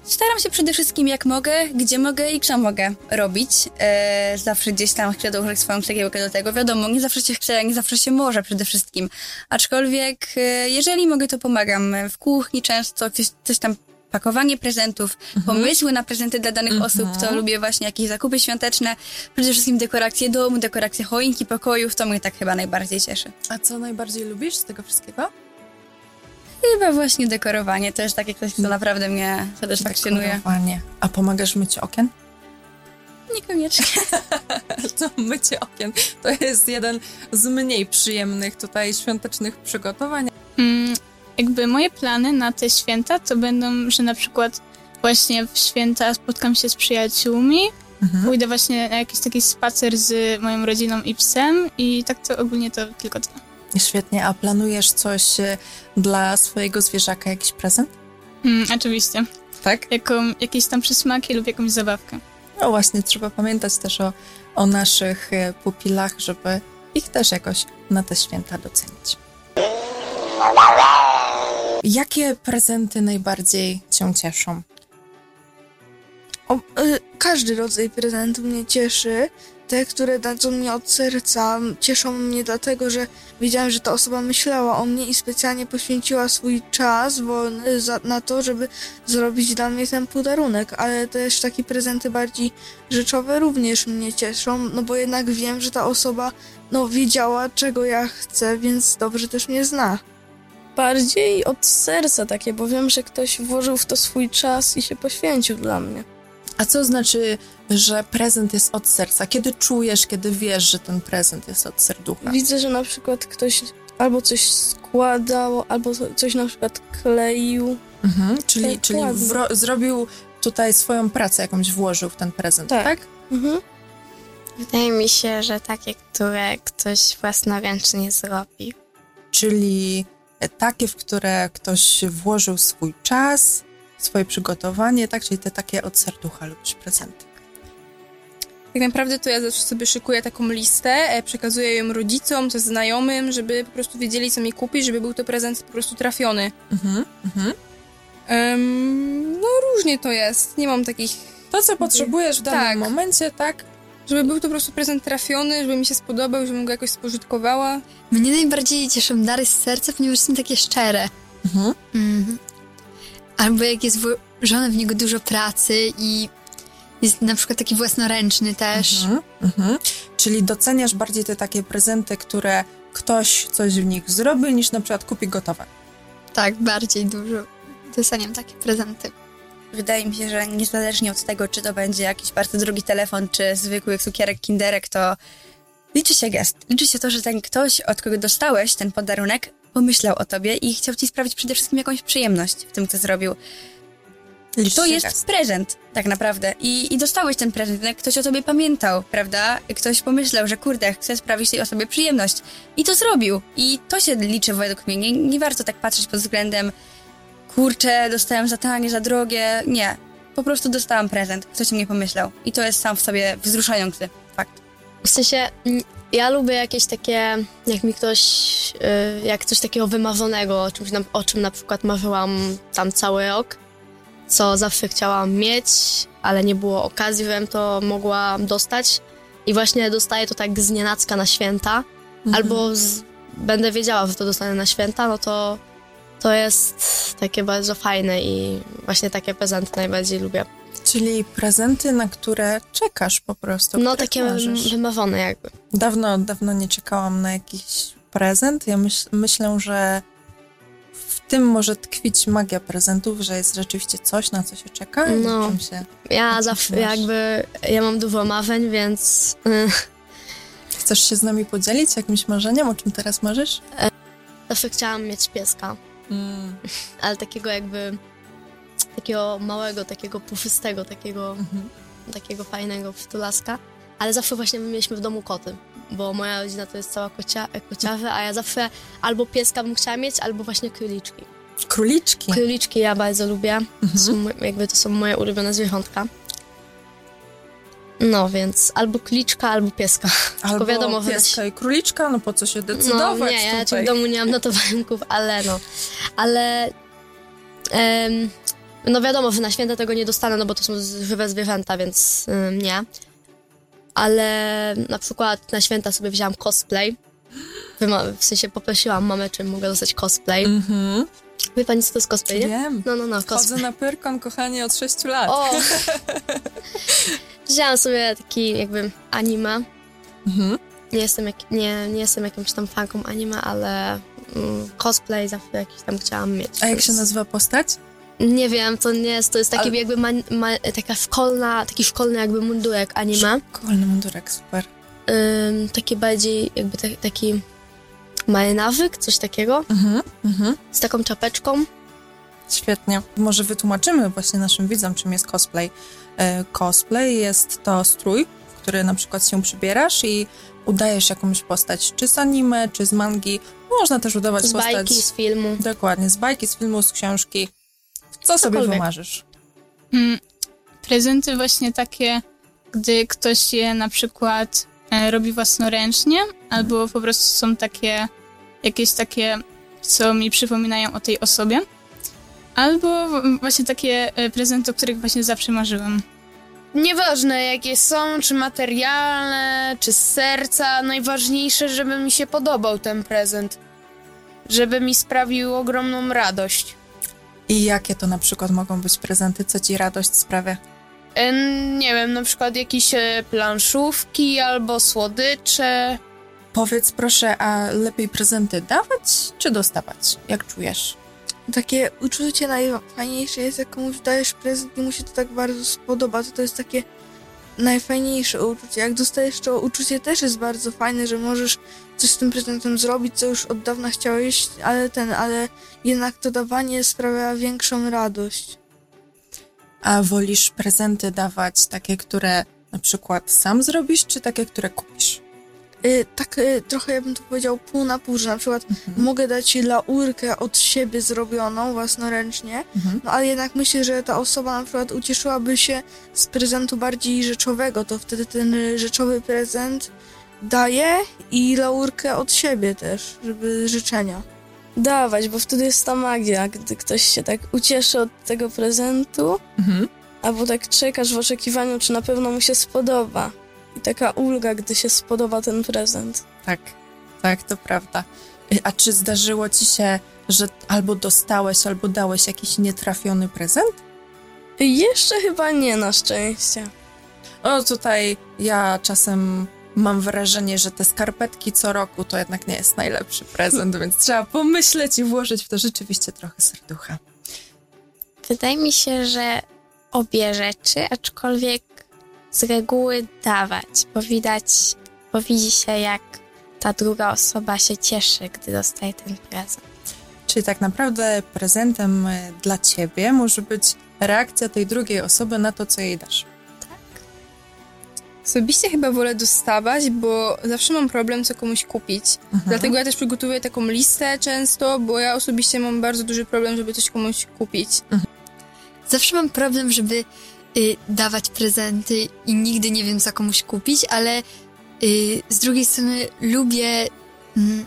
staram się przede wszystkim jak mogę, gdzie mogę i co mogę robić. E, zawsze gdzieś tam chcę dołożyć swoją cegiełkę do tego. Wiadomo, nie zawsze się chce, nie zawsze się może przede wszystkim. Aczkolwiek, e, jeżeli mogę, to pomagam w kuchni często, coś, coś tam pakowanie prezentów, pomysły na prezenty dla danych osób, to lubię właśnie jakieś zakupy świąteczne, przede wszystkim dekoracje domu, dekoracje choinki, pokojów, to mnie tak chyba najbardziej cieszy. A co najbardziej lubisz z tego wszystkiego? Chyba właśnie dekorowanie, to jest takie coś, co naprawdę mnie satysfakcjonuje. Dekorowanie. A pomagasz myciu okien? Niekoniecznie. to mycie okien to jest jeden z mniej przyjemnych tutaj świątecznych przygotowań. Mm, jakby moje plany na te święta to będą, że na przykład właśnie w święta spotkam się z przyjaciółmi, pójdę właśnie na jakiś taki spacer z moją rodziną i psem i tak to ogólnie to tylko to. Świetnie, a planujesz coś e, dla swojego zwierzaka, jakiś prezent? Mm, oczywiście. Tak? Jaką, jakieś tam przysmaki lub jakąś zabawkę. No właśnie, trzeba pamiętać też o, o naszych e, pupilach, żeby ich też jakoś na te święta docenić. Jakie prezenty najbardziej cię cieszą? O, y, każdy rodzaj prezentu mnie cieszy. Te, które dadzą mnie od serca, cieszą mnie dlatego, że wiedziałem, że ta osoba myślała o mnie i specjalnie poświęciła swój czas wolny za, na to, żeby zrobić dla mnie ten podarunek. Ale też takie prezenty bardziej rzeczowe również mnie cieszą, no bo jednak wiem, że ta osoba no, wiedziała, czego ja chcę, więc dobrze też mnie zna. Bardziej od serca takie, bo wiem, że ktoś włożył w to swój czas i się poświęcił dla mnie. A co znaczy, że prezent jest od serca? Kiedy czujesz, kiedy wiesz, że ten prezent jest od serducha? Widzę, że na przykład ktoś albo coś składał, albo co- coś na przykład kleił. Mhm, czyli Tak, czyli wro- zrobił tutaj swoją pracę, jakąś włożył w ten prezent, tak? Tak. Mhm. Wydaje mi się, że takie, które ktoś własnoręcznie zrobi. Czyli takie, w które ktoś włożył swój czas, swoje przygotowanie, tak? Czyli te takie od serducha lubisz prezenty. Tak naprawdę to ja zawsze sobie szykuję taką listę, e, przekazuję ją rodzicom, też znajomym, żeby po prostu wiedzieli, co mi kupić, żeby był to prezent po prostu trafiony. Mhm, mhm. Em, no różnie to jest, nie mam takich... To, co potrzebujesz w danym Tak. momencie, tak? Żeby był to po prostu prezent trafiony, żeby mi się spodobał, żebym go jakoś spożytkowała. Mnie najbardziej cieszą dary z serca, ponieważ są takie szczere. Mhm. Mhm. Albo jak jest włożone w niego dużo pracy i jest na przykład taki własnoręczny też. Mhm, mhm. Czyli doceniasz bardziej te takie prezenty, które ktoś coś w nich zrobi, niż na przykład kupi gotowe. Tak, bardziej dużo doceniam takie prezenty. Wydaje mi się, że niezależnie od tego, czy to będzie jakiś bardzo drogi telefon, czy zwykły cukierek kinderek, to liczy się gest. Liczy się to, że ten ktoś, od kogo dostałeś ten podarunek, pomyślał o tobie i chciał ci sprawić przede wszystkim jakąś przyjemność w tym, co zrobił. Liczy to jest gest. prezent, tak naprawdę. I, I dostałeś ten prezent, jak ktoś o tobie pamiętał, prawda? Ktoś pomyślał, że kurde, chce sprawić tej osobie przyjemność. I to zrobił. I to się liczy według mnie. Nie, nie warto tak patrzeć pod względem kurczę, dostałem za tanie, za drogie. Nie. Po prostu dostałam prezent. Ktoś o mnie pomyślał. I to jest sam w sobie wzruszający fakt. W sensie, mm, ja lubię jakieś takie, jak mi ktoś, y, jak coś takiego wymarzonego, o, czymś, o czym na przykład marzyłam tam cały rok, co zawsze chciałam mieć, ale nie było okazji, żebym to mogła dostać. I właśnie dostaję to tak z nienacka na święta, albo z, będę wiedziała, że to dostanę na święta, no to to jest takie bardzo fajne i właśnie takie prezenty najbardziej lubię. Czyli prezenty, na które czekasz po prostu. No takie marzysz. wymarzone jakby. Dawno, dawno nie czekałam na jakiś prezent. Ja myśl, myślę, że w tym może tkwić magia prezentów, że jest rzeczywiście coś, na co się czeka No. się... Ja zawsze jakby, ja mam dużo marzeń, więc y, Chcesz się z nami podzielić jakimś marzeniem, o czym teraz marzysz? zawsze chciałam mieć pieska, Mm. ale takiego jakby, takiego małego, takiego puszystego, takiego, Mhm. takiego fajnego przytulaska. Ale zawsze właśnie mieliśmy w domu koty, bo moja rodzina to jest cała kocia, kociarze, a ja zawsze albo pieska bym chciała mieć, albo właśnie króliczki. Króliczki. Króliczki ja bardzo lubię, Mhm. są, jakby to są moje ulubione zwierzątka. No więc albo kliczka, albo pieska. Albo wiadomo, pieska i króliczka, no po co się No decydować nie, ja tutaj? w domu nie mam notowanków, ale no. Ale em, No wiadomo, że na święta tego nie dostanę, no bo to są żywe zwierzęta, więc ym, nie. Ale na przykład na święta sobie wzięłam cosplay. W sensie poprosiłam mamę, czy mogę dostać cosplay. Mhm. Wie pani, co to jest cosplay, nie? Wiem. No, no, no, Chodzę cosplay. na Pyrkon, kochanie, od 6 lat. O! Wzięłam sobie taki jakby anime. Mhm. Nie jestem, jak, nie, nie jestem jakimś tam fanką anime, ale mm, cosplay zawsze jakiś tam chciałam mieć. A jak więc- się nazywa postać? Nie wiem, to nie jest, to jest taki Ale- jakby ma, ma, taka szkolna, taki szkolny jakby mundurek anime. Szkolny mundurek, super. Ym, taki bardziej jakby ta, taki marynarzyk, coś takiego, Mhm, mhm. z taką czapeczką. Świetnie. Może wytłumaczymy właśnie naszym widzom, czym jest cosplay. E, Cosplay jest to strój, w który na przykład się przybierasz i udajesz jakąś postać, czy z anime, czy z mangi. Można też udawać Z postać... bajki, z filmu. Dokładnie, z bajki, z filmu, z książki. Co sobie Cokolwiek. wymarzysz. Mm, prezenty właśnie takie, gdy ktoś je na przykład e, robi własnoręcznie, albo po prostu są takie, jakieś takie, co mi przypominają o tej osobie. Albo właśnie takie e, prezenty, o których właśnie zawsze marzyłam. Nieważne jakie są, czy materialne, czy z serca, najważniejsze, żeby mi się podobał ten prezent. Żeby mi sprawił ogromną radość. I jakie to na przykład mogą być prezenty, co ci radość sprawia? E, Nie wiem, na przykład jakieś e, planszówki albo słodycze. Powiedz proszę, a lepiej prezenty dawać czy dostawać? Jak czujesz? Takie uczucie najfajniejsze jest, jak komuś dajesz prezent i mu się to tak bardzo spodoba, to to jest takie najfajniejsze uczucie. Jak dostajesz to uczucie też jest bardzo fajne, że możesz coś z tym prezentem zrobić, co już od dawna chciałeś, ale ten, ale jednak to dawanie sprawia większą radość. A wolisz prezenty dawać takie, które na przykład sam zrobisz, czy takie, które kupisz? Y, tak y, trochę ja bym to powiedział pół na pół, że na przykład mogę dać laurkę od siebie zrobioną własnoręcznie, Mhm. no ale jednak myślę, że ta osoba na przykład ucieszyłaby się z prezentu bardziej rzeczowego, to wtedy ten rzeczowy prezent daje i laurkę od siebie też, żeby życzenia. Dawać, bo wtedy jest ta magia, gdy ktoś się tak ucieszy od tego prezentu, Mhm. albo tak czekasz w oczekiwaniu, czy na pewno mu się spodoba. I taka ulga, gdy się spodoba ten prezent. Tak, tak, to prawda. Y, A czy zdarzyło ci się, że albo dostałeś, albo dałeś jakiś nietrafiony prezent? Jeszcze chyba nie, na szczęście. O, tutaj ja czasem mam wrażenie, że te skarpetki co roku to jednak nie jest najlepszy prezent, więc trzeba pomyśleć i włożyć w to rzeczywiście trochę serducha. Wydaje mi się, że obie rzeczy, aczkolwiek z reguły dawać, bo widać, bo widzi się jak ta druga osoba się cieszy, gdy dostaje ten prezent. Czyli tak naprawdę prezentem y, dla ciebie może być reakcja tej drugiej osoby na to, co jej dasz. Osobiście chyba wolę dostawać, bo zawsze mam problem, co komuś kupić. Mhm. Dlatego ja też przygotuję taką listę często, bo ja osobiście mam bardzo duży problem, żeby coś komuś kupić. Zawsze mam problem, żeby y, dawać prezenty i nigdy nie wiem, co komuś kupić, ale y, z drugiej strony lubię mm,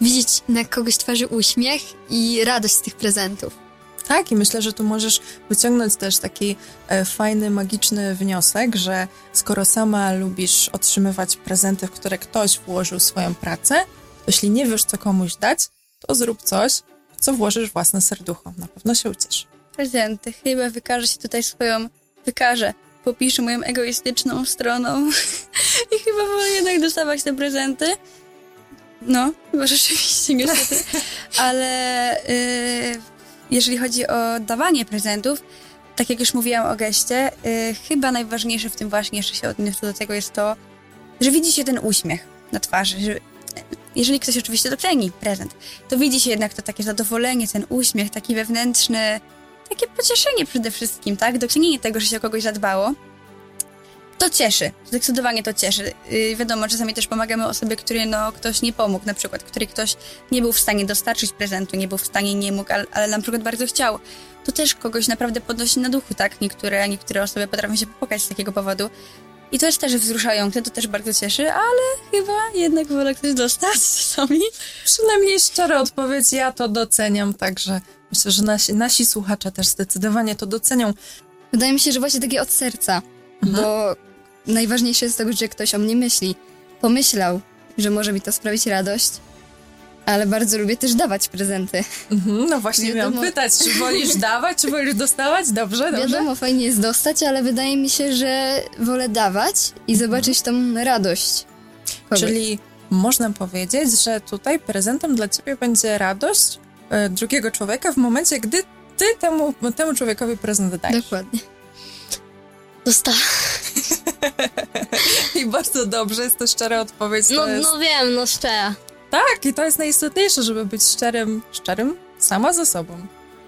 widzieć na kogoś twarzy uśmiech i radość z tych prezentów. Tak, i myślę, że tu możesz wyciągnąć też taki e, fajny, magiczny wniosek, że skoro sama lubisz otrzymywać prezenty, w które ktoś włożył swoją pracę, to jeśli nie wiesz, co komuś dać, to zrób coś, w co włożysz własne serducho. Na pewno się uciesz. Prezenty. Chyba wykażę się tutaj swoją, wykażę, popiszę moją egoistyczną stroną i chyba wolę jednak dostawać te prezenty. No, chyba rzeczywiście niestety. Ale y, jeżeli chodzi o dawanie prezentów, tak jak już mówiłam o geście, y, chyba najważniejsze w tym właśnie, jeszcze się odniosę do tego, jest to, że widzi się ten uśmiech na twarzy, że jeżeli ktoś oczywiście doceni prezent, to widzi się jednak to takie zadowolenie, ten uśmiech, taki wewnętrzny, takie pocieszenie przede wszystkim, tak? Docenienie tego, że się o kogoś zadbało. To cieszy, zdecydowanie to cieszy. Yy, wiadomo, czasami też pomagamy osobie, której no, ktoś nie pomógł, na przykład, której ktoś nie był w stanie dostarczyć prezentu, nie był w stanie, nie mógł, ale, ale na przykład bardzo chciał. To też kogoś naprawdę podnosi na duchu, tak? Niektóre, niektóre osoby potrafią się popłakać z takiego powodu. I to jest też wzruszające, to też bardzo cieszy, ale chyba jednak wolę ktoś dostać czasami. Przynajmniej szczera odpowiedź, ja to doceniam, także myślę, że nasi, nasi słuchacze też zdecydowanie to docenią. Wydaje mi się, że właśnie takie od serca, Mhm. bo najważniejsze jest to, że ktoś o mnie myśli. Pomyślał, że może mi to sprawić radość, ale bardzo lubię też dawać prezenty. Mhm, no właśnie Wiadomo. miałam pytać, czy wolisz dawać, czy wolisz dostawać? Dobrze, dobrze. Wiadomo, fajnie jest dostać, ale wydaje mi się, że wolę dawać i zobaczyć tą radość. kogoś. Czyli można powiedzieć, że tutaj prezentem dla ciebie będzie radość e, drugiego człowieka w momencie, gdy ty temu, temu człowiekowi prezent dajesz. Dokładnie. Została. I bardzo dobrze, jest to szczera odpowiedź. To No, jest... no wiem, no szczera. Tak, i to jest najistotniejsze, żeby być szczerym, szczerym sama ze sobą.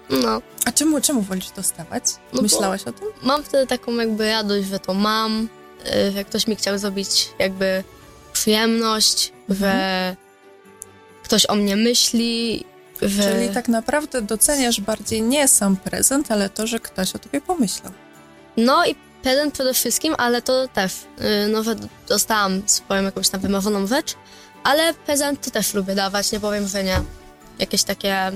No. A czemu, czemu wolisz dostawać? No Myślałaś o tym? Mam wtedy taką jakby radość, że to mam, y, że ktoś mi chciał zrobić jakby przyjemność, że ktoś o mnie myśli, że... Czyli tak naprawdę doceniasz bardziej nie sam prezent, ale to, że ktoś o tobie pomyślał. No i prezent przede wszystkim, ale to też, y, no że dostałam swoją jakąś tam wymarzoną rzecz, ale prezenty też lubię dawać, nie powiem, że nie. Jakieś takie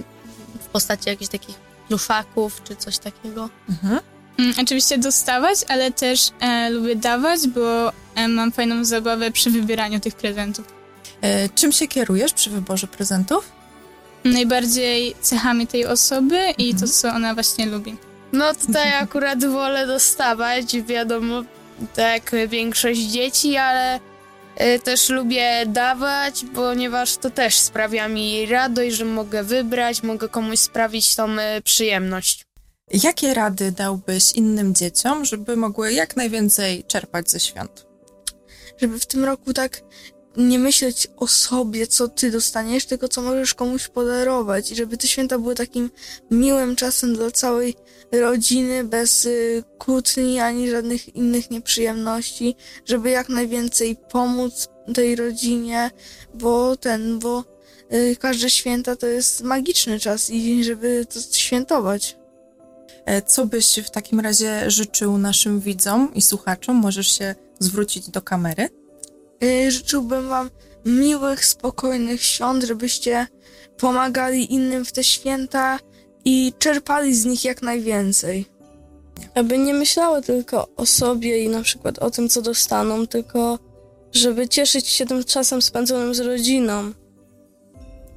w postaci jakichś takich pluszaków czy coś takiego. Mm, oczywiście dostawać, ale też e, lubię dawać, bo e, mam fajną zabawę przy wybieraniu tych prezentów. E, czym się kierujesz przy wyborze prezentów? Najbardziej cechami tej osoby i to, co ona właśnie lubi. No tutaj akurat wolę dostawać, wiadomo, tak jak większość dzieci, ale też lubię dawać, ponieważ to też sprawia mi radość, że mogę wybrać, mogę komuś sprawić tą y, przyjemność. Jakie rady dałbyś innym dzieciom, żeby mogły jak najwięcej czerpać ze świąt? Żeby w tym roku tak nie myśleć o sobie, co ty dostaniesz, tylko co możesz komuś podarować. I żeby te święta były takim miłym czasem dla całej rodziny, bez y, kłótni ani żadnych innych nieprzyjemności. Żeby jak najwięcej pomóc tej rodzinie, bo ten, bo y, każde święta to jest magiczny czas i żeby to świętować. E, Co byś w takim razie życzył naszym widzom i słuchaczom? Możesz się zwrócić do kamery. Y, Życzyłbym Wam miłych, spokojnych świąt, żebyście pomagali innym w te święta i czerpali z nich jak najwięcej. Aby nie myślały tylko o sobie i na przykład o tym, co dostaną, tylko żeby cieszyć się tym czasem spędzonym z rodziną.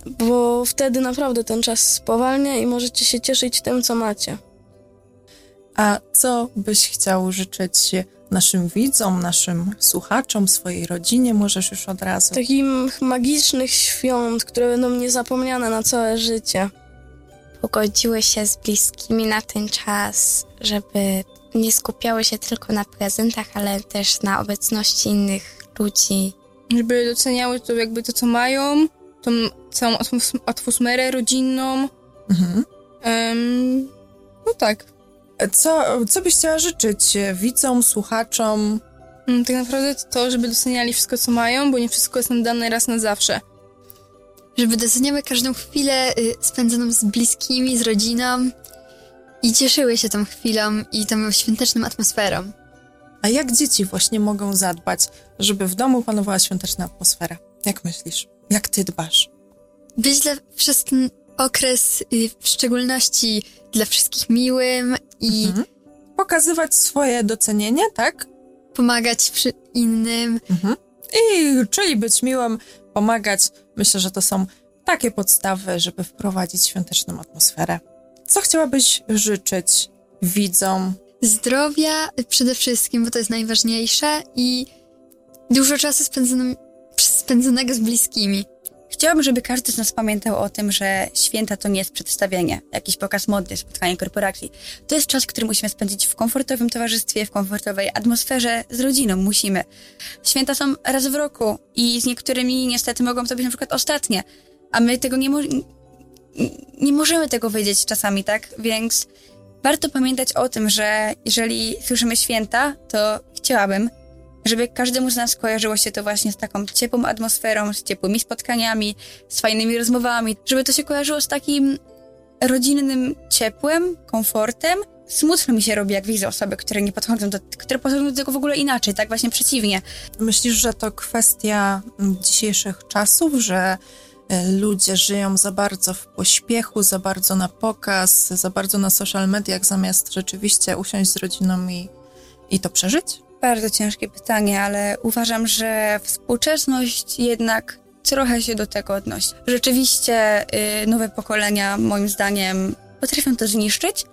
Bo wtedy naprawdę ten czas spowalnia i możecie się cieszyć tym, co macie. A co byś chciał życzyć naszym widzom, naszym słuchaczom, swojej rodzinie? Możesz już od razu. Takich magicznych świąt, które będą niezapomniane na całe życie. Pogodziły się z bliskimi na ten czas, żeby nie skupiały się tylko na prezentach, ale też na obecności innych ludzi. Żeby doceniały to jakby to, co mają, tą całą atmos- atmosferę rodzinną. Mhm. Em, no tak. Co, co byś chciała życzyć widzom, słuchaczom? Mm, Tak naprawdę to to, żeby doceniali wszystko, co mają, bo nie wszystko jest nam dane raz na zawsze. Żeby doceniały każdą chwilę y, spędzoną z bliskimi, z rodziną i cieszyły się tą chwilą i tą świąteczną atmosferą. A jak dzieci właśnie mogą zadbać, żeby w domu panowała świąteczna atmosfera? Jak myślisz? Jak ty dbasz? Być dla, przez ten okres y, w szczególności dla wszystkich miłym i Mhm. Pokazywać swoje docenienie, tak? pomagać przy innym. Mhm. I czyli być miłym, pomagać. Myślę, że to są takie podstawy, żeby wprowadzić świąteczną atmosferę. Co chciałabyś życzyć widzom? Zdrowia przede wszystkim, bo to jest najważniejsze i dużo czasu spędzonego z bliskimi. Chciałabym, żeby każdy z nas pamiętał o tym, że święta to nie jest przedstawienie, jakiś pokaz mody, spotkanie korporacji. To jest czas, który musimy spędzić w komfortowym towarzystwie, w komfortowej atmosferze z rodziną. Musimy. Święta są raz w roku i z niektórymi niestety mogą to być na przykład ostatnie, a my tego nie, mo- nie możemy tego wiedzieć czasami, tak? Więc warto pamiętać o tym, że jeżeli słyszymy święta, to chciałabym, żeby każdemu z nas kojarzyło się to właśnie z taką ciepłą atmosferą, z ciepłymi spotkaniami, z fajnymi rozmowami, żeby to się kojarzyło z takim rodzinnym ciepłem, komfortem smutno mi się robi, jak widzę osoby, które nie podchodzą do, które podchodzą do tego w ogóle inaczej, tak właśnie przeciwnie. Myślisz, że to kwestia mm, dzisiejszych czasów, że e, ludzie żyją za bardzo w pośpiechu, za bardzo na pokaz, za bardzo na social mediach, zamiast rzeczywiście usiąść z rodziną i, i to przeżyć? Bardzo ciężkie pytanie, ale uważam, że współczesność jednak trochę się do tego odnosi. Rzeczywiście y, nowe pokolenia, moim zdaniem, potrafią to zniszczyć,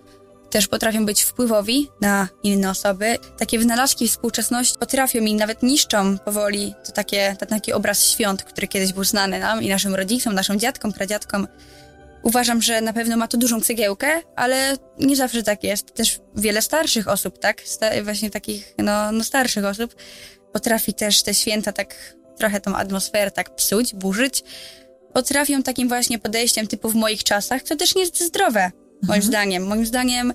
też potrafią być wpływowi na inne osoby. Takie wynalazki współczesności potrafią i nawet niszczą powoli to takie, to taki obraz świąt, który kiedyś był znany nam i naszym rodzicom, naszym dziadkom, pradziadkom. Uważam, że na pewno ma to dużą cegiełkę, ale nie zawsze tak jest. Też wiele starszych osób, tak? Sta właśnie takich, no, no starszych osób potrafi też te święta tak trochę tą atmosferę tak psuć, burzyć. Potrafią takim właśnie podejściem typu w moich czasach, co też nie jest zdrowe, moim Mhm. zdaniem. Moim zdaniem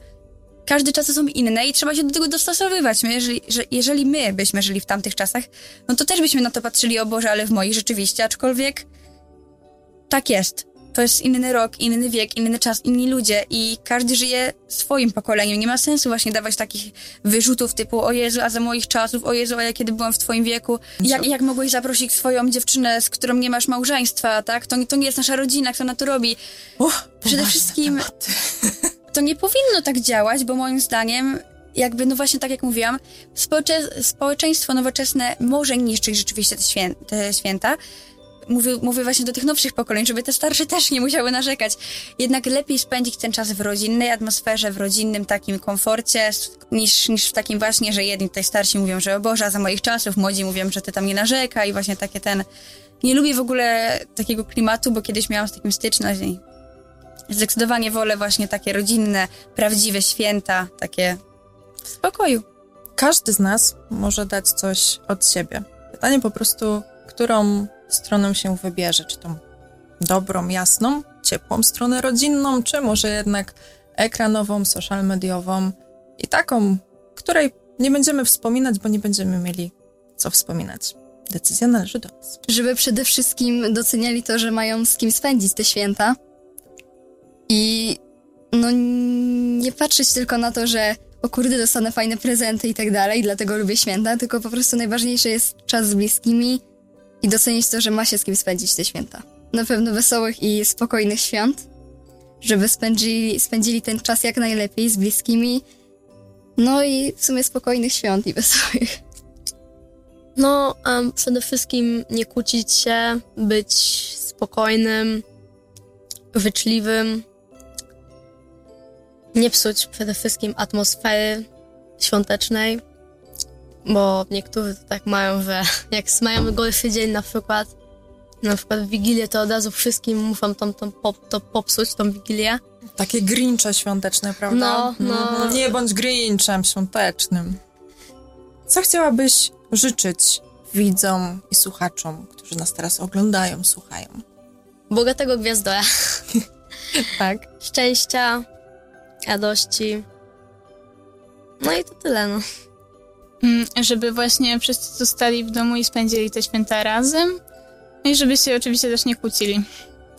każde czasy są inne i trzeba się do tego dostosowywać. My, jeżeli, że, jeżeli my byśmy żyli w tamtych czasach, no to też byśmy na to patrzyli, o Boże, ale w moich rzeczywiście, aczkolwiek tak jest. To jest inny rok, inny wiek, inny czas, inni ludzie i każdy żyje swoim pokoleniem. Nie ma sensu właśnie dawać takich wyrzutów typu o Jezu, a za moich czasów, o Jezu, a ja kiedy byłam w twoim wieku. Jak, jak mogłeś zaprosić swoją dziewczynę, z którą nie masz małżeństwa, tak? To, nie- to nie jest nasza rodzina, kto na to robi. Uch, Przede wszystkim to nie powinno tak działać, bo moim zdaniem, jakby, no właśnie tak jak mówiłam, społecze, społeczeństwo nowoczesne może niszczyć rzeczywiście te, świę, te święta. Mówię, mówię właśnie do tych nowszych pokoleń, żeby te starsze też nie musiały narzekać. Jednak lepiej spędzić ten czas w rodzinnej atmosferze, w rodzinnym takim komforcie, niż, niż w takim właśnie, że jedni tutaj starsi mówią, że o Boże, za moich czasów, młodzi mówią, że ty tam nie narzeka i właśnie takie ten... Nie lubię w ogóle takiego klimatu, bo kiedyś miałam z takim styczność i Zdecydowanie wolę właśnie takie rodzinne, prawdziwe święta, takie w spokoju. Każdy z nas może dać coś od siebie. Pytanie po prostu, którą stroną się wybierze, czy tą dobrą, jasną, ciepłą stronę rodzinną, czy może jednak ekranową, social mediową i taką, której nie będziemy wspominać, bo nie będziemy mieli co wspominać. Decyzja należy do nas. Żeby przede wszystkim doceniali to, że mają z kim spędzić te święta. I no nie patrzeć tylko na to, że o kurde, dostanę fajne prezenty i tak dalej, dlatego lubię święta, tylko po prostu najważniejsze jest czas z bliskimi i docenić to, że ma się z kim spędzić te święta. Na pewno wesołych i spokojnych świąt, żeby spędzili, spędzili ten czas jak najlepiej z bliskimi, no i w sumie spokojnych świąt i wesołych. No, przede wszystkim nie kłócić się, być spokojnym, życzliwym. Nie psuć przede wszystkim atmosfery świątecznej, bo niektórzy to tak mają, że jak mają gorszy dzień na przykład, na przykład w Wigilię, to od razu wszystkim muszą tą, tą pop, to popsuć, tą Wigilię. Takie grincze świąteczne, prawda? No, no. Mhm. Nie bądź grinchem świątecznym. Co chciałabyś życzyć widzom i słuchaczom, którzy nas teraz oglądają, słuchają? Bogatego gwiazdora. Tak. Szczęścia, radości. No i to tyle, no. Mm, Żeby właśnie wszyscy zostali w domu i spędzili te święta razem. No i żeby się oczywiście też nie kłócili.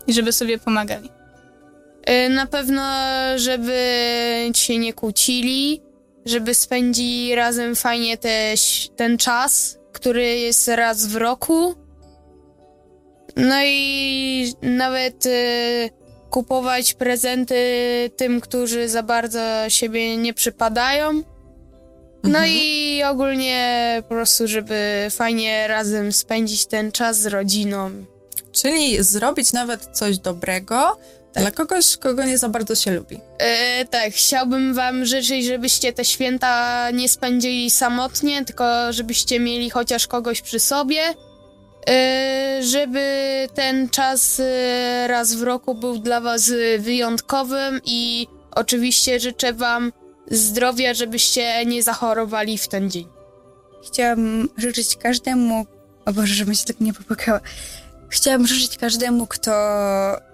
I żeby sobie pomagali. Y, Na pewno, żeby się nie kłócili, żeby spędzili razem fajnie te, ten czas, który jest raz w roku. No i nawet y, kupować prezenty tym, którzy za bardzo siebie nie przypadają. No Mhm. i ogólnie po prostu, żeby fajnie razem spędzić ten czas z rodziną. Czyli zrobić nawet coś dobrego dla kogoś, kogo nie za bardzo się lubi. E, tak, chciałbym wam życzyć, żebyście te święta nie spędzili samotnie, tylko żebyście mieli chociaż kogoś przy sobie. E, żeby ten czas e, raz w roku był dla was wyjątkowym i oczywiście życzę wam zdrowia, żebyście nie zachorowali w ten dzień. Chciałabym życzyć każdemu, o Boże, żebym się tak nie popłakała. Chciałabym życzyć każdemu, kto,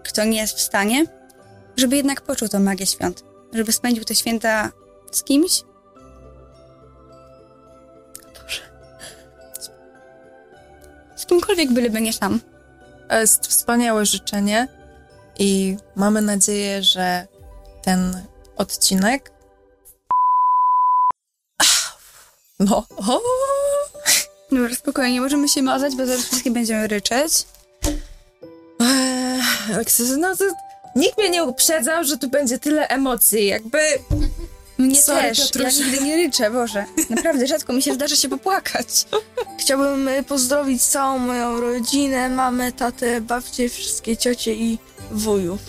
kto nie jest w stanie, żeby jednak poczuł tą magię świąt. Żeby spędził te święta z kimś. Boże. Z kimkolwiek, byleby nie sam. To jest wspaniałe życzenie i mamy nadzieję, że ten odcinek No. O! Dobra, spokojnie, możemy się mazać, bo zaraz wszystkie będziemy ryczeć. Eee, no to nikt mnie nie uprzedzał, że tu będzie tyle emocji. Jakby Mnie Sorry, też, Piotruś. ja nigdy nie ryczę, Boże. Naprawdę, rzadko mi się zdarza się popłakać. Chciałbym y, pozdrowić całą moją rodzinę, mamę, tatę, babcię, wszystkie ciocie i wujów.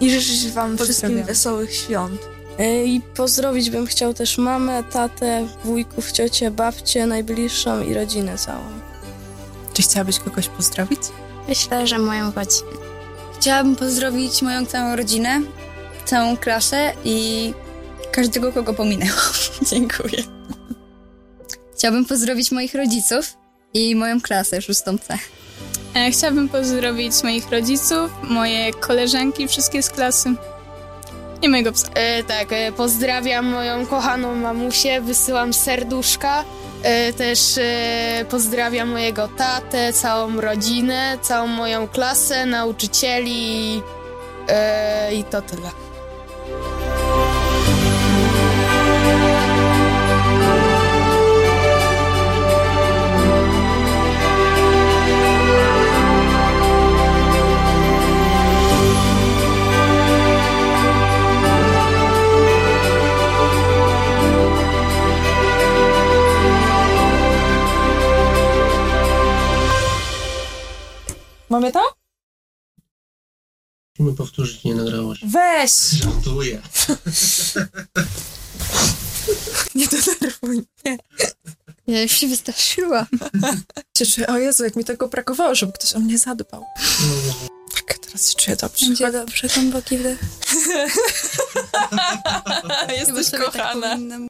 I życzyć wam wszystkim wesołych świąt. E, I pozdrowić bym chciał też mamę, tatę, wujków, ciocię, babcię, najbliższą i rodzinę całą. Czy chciałabyś kogoś pozdrowić? Myślę, że moją rodzinę. Chciałabym pozdrowić moją całą rodzinę, całą klasę i każdego, kogo pominęłam. Dziękuję. Chciałabym pozdrowić moich rodziców i moją klasę, szóstą C. E, Chciałabym pozdrowić moich rodziców, moje koleżanki, wszystkie z klasy i mojego psa. E, tak, e, pozdrawiam moją kochaną mamusię, wysyłam serduszka. E, też e, pozdrawiam mojego tatę, całą rodzinę, całą moją klasę, nauczycieli e, i to tyle. Mamy to? Musimy powtórzyć, nie nagrało się. Weź! Żartuję. Nie denerwuj mnie. Ja już się wystraszyłam. Czuję, o Jezu, jak mi tego brakowało, żeby ktoś o mnie zadbał. Tak, teraz się czuję dobrze. Będzie dobrze, głęboki wdech. Jesteś tak kochana. powinnam